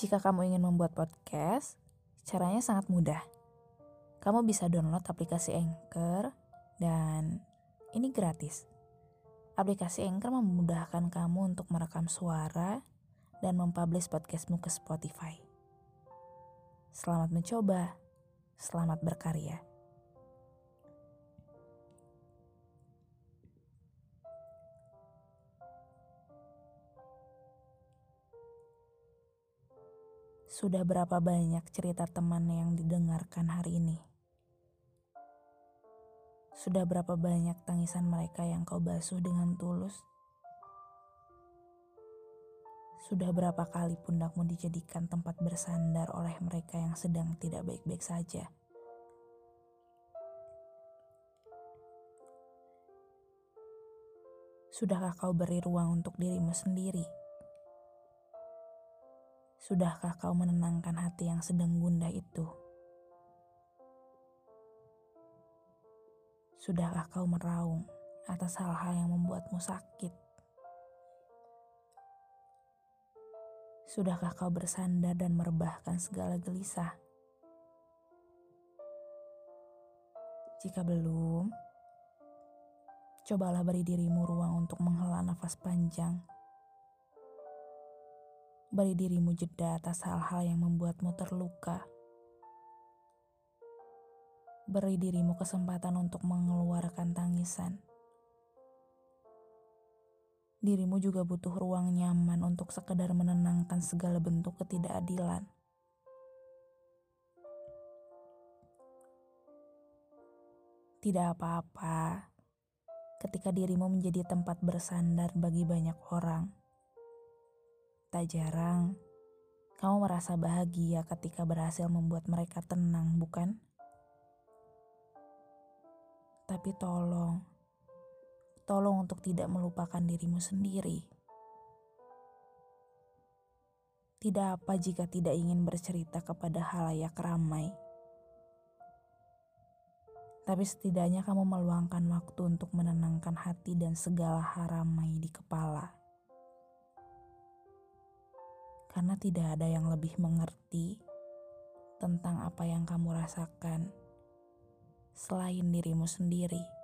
Jika kamu ingin membuat podcast, caranya sangat mudah. Kamu bisa download aplikasi Anchor dan ini gratis. Aplikasi Anchor memudahkan kamu untuk merekam suara dan mempublish podcastmu ke Spotify. Selamat mencoba, selamat berkarya. Sudah berapa banyak cerita teman yang didengarkan hari ini? Sudah berapa banyak tangisan mereka yang kau basuh dengan tulus? Sudah berapa kali pundakmu dijadikan tempat bersandar oleh mereka yang sedang tidak baik-baik saja? Sudahkah kau beri ruang untuk dirimu sendiri? Sudahkah kau menenangkan hati yang sedang gundah itu? Sudahkah kau meraung atas hal-hal yang membuatmu sakit? Sudahkah kau bersandar dan merebahkan segala gelisah? Jika belum, cobalah beri dirimu ruang untuk menghela nafas panjang Beri dirimu jeda atas hal-hal yang membuatmu terluka. Beri dirimu kesempatan untuk mengeluarkan tangisan. Dirimu juga butuh ruang nyaman untuk sekedar menenangkan segala bentuk ketidakadilan. Tidak apa-apa ketika dirimu menjadi tempat bersandar bagi banyak orang Tak jarang, kamu merasa bahagia ketika berhasil membuat mereka tenang, bukan? Tapi tolong, tolong untuk tidak melupakan dirimu sendiri. Tidak apa jika tidak ingin bercerita kepada halayak ramai. Tapi setidaknya kamu meluangkan waktu untuk menenangkan hati dan segala haramai di kepala karena tidak ada yang lebih mengerti tentang apa yang kamu rasakan selain dirimu sendiri.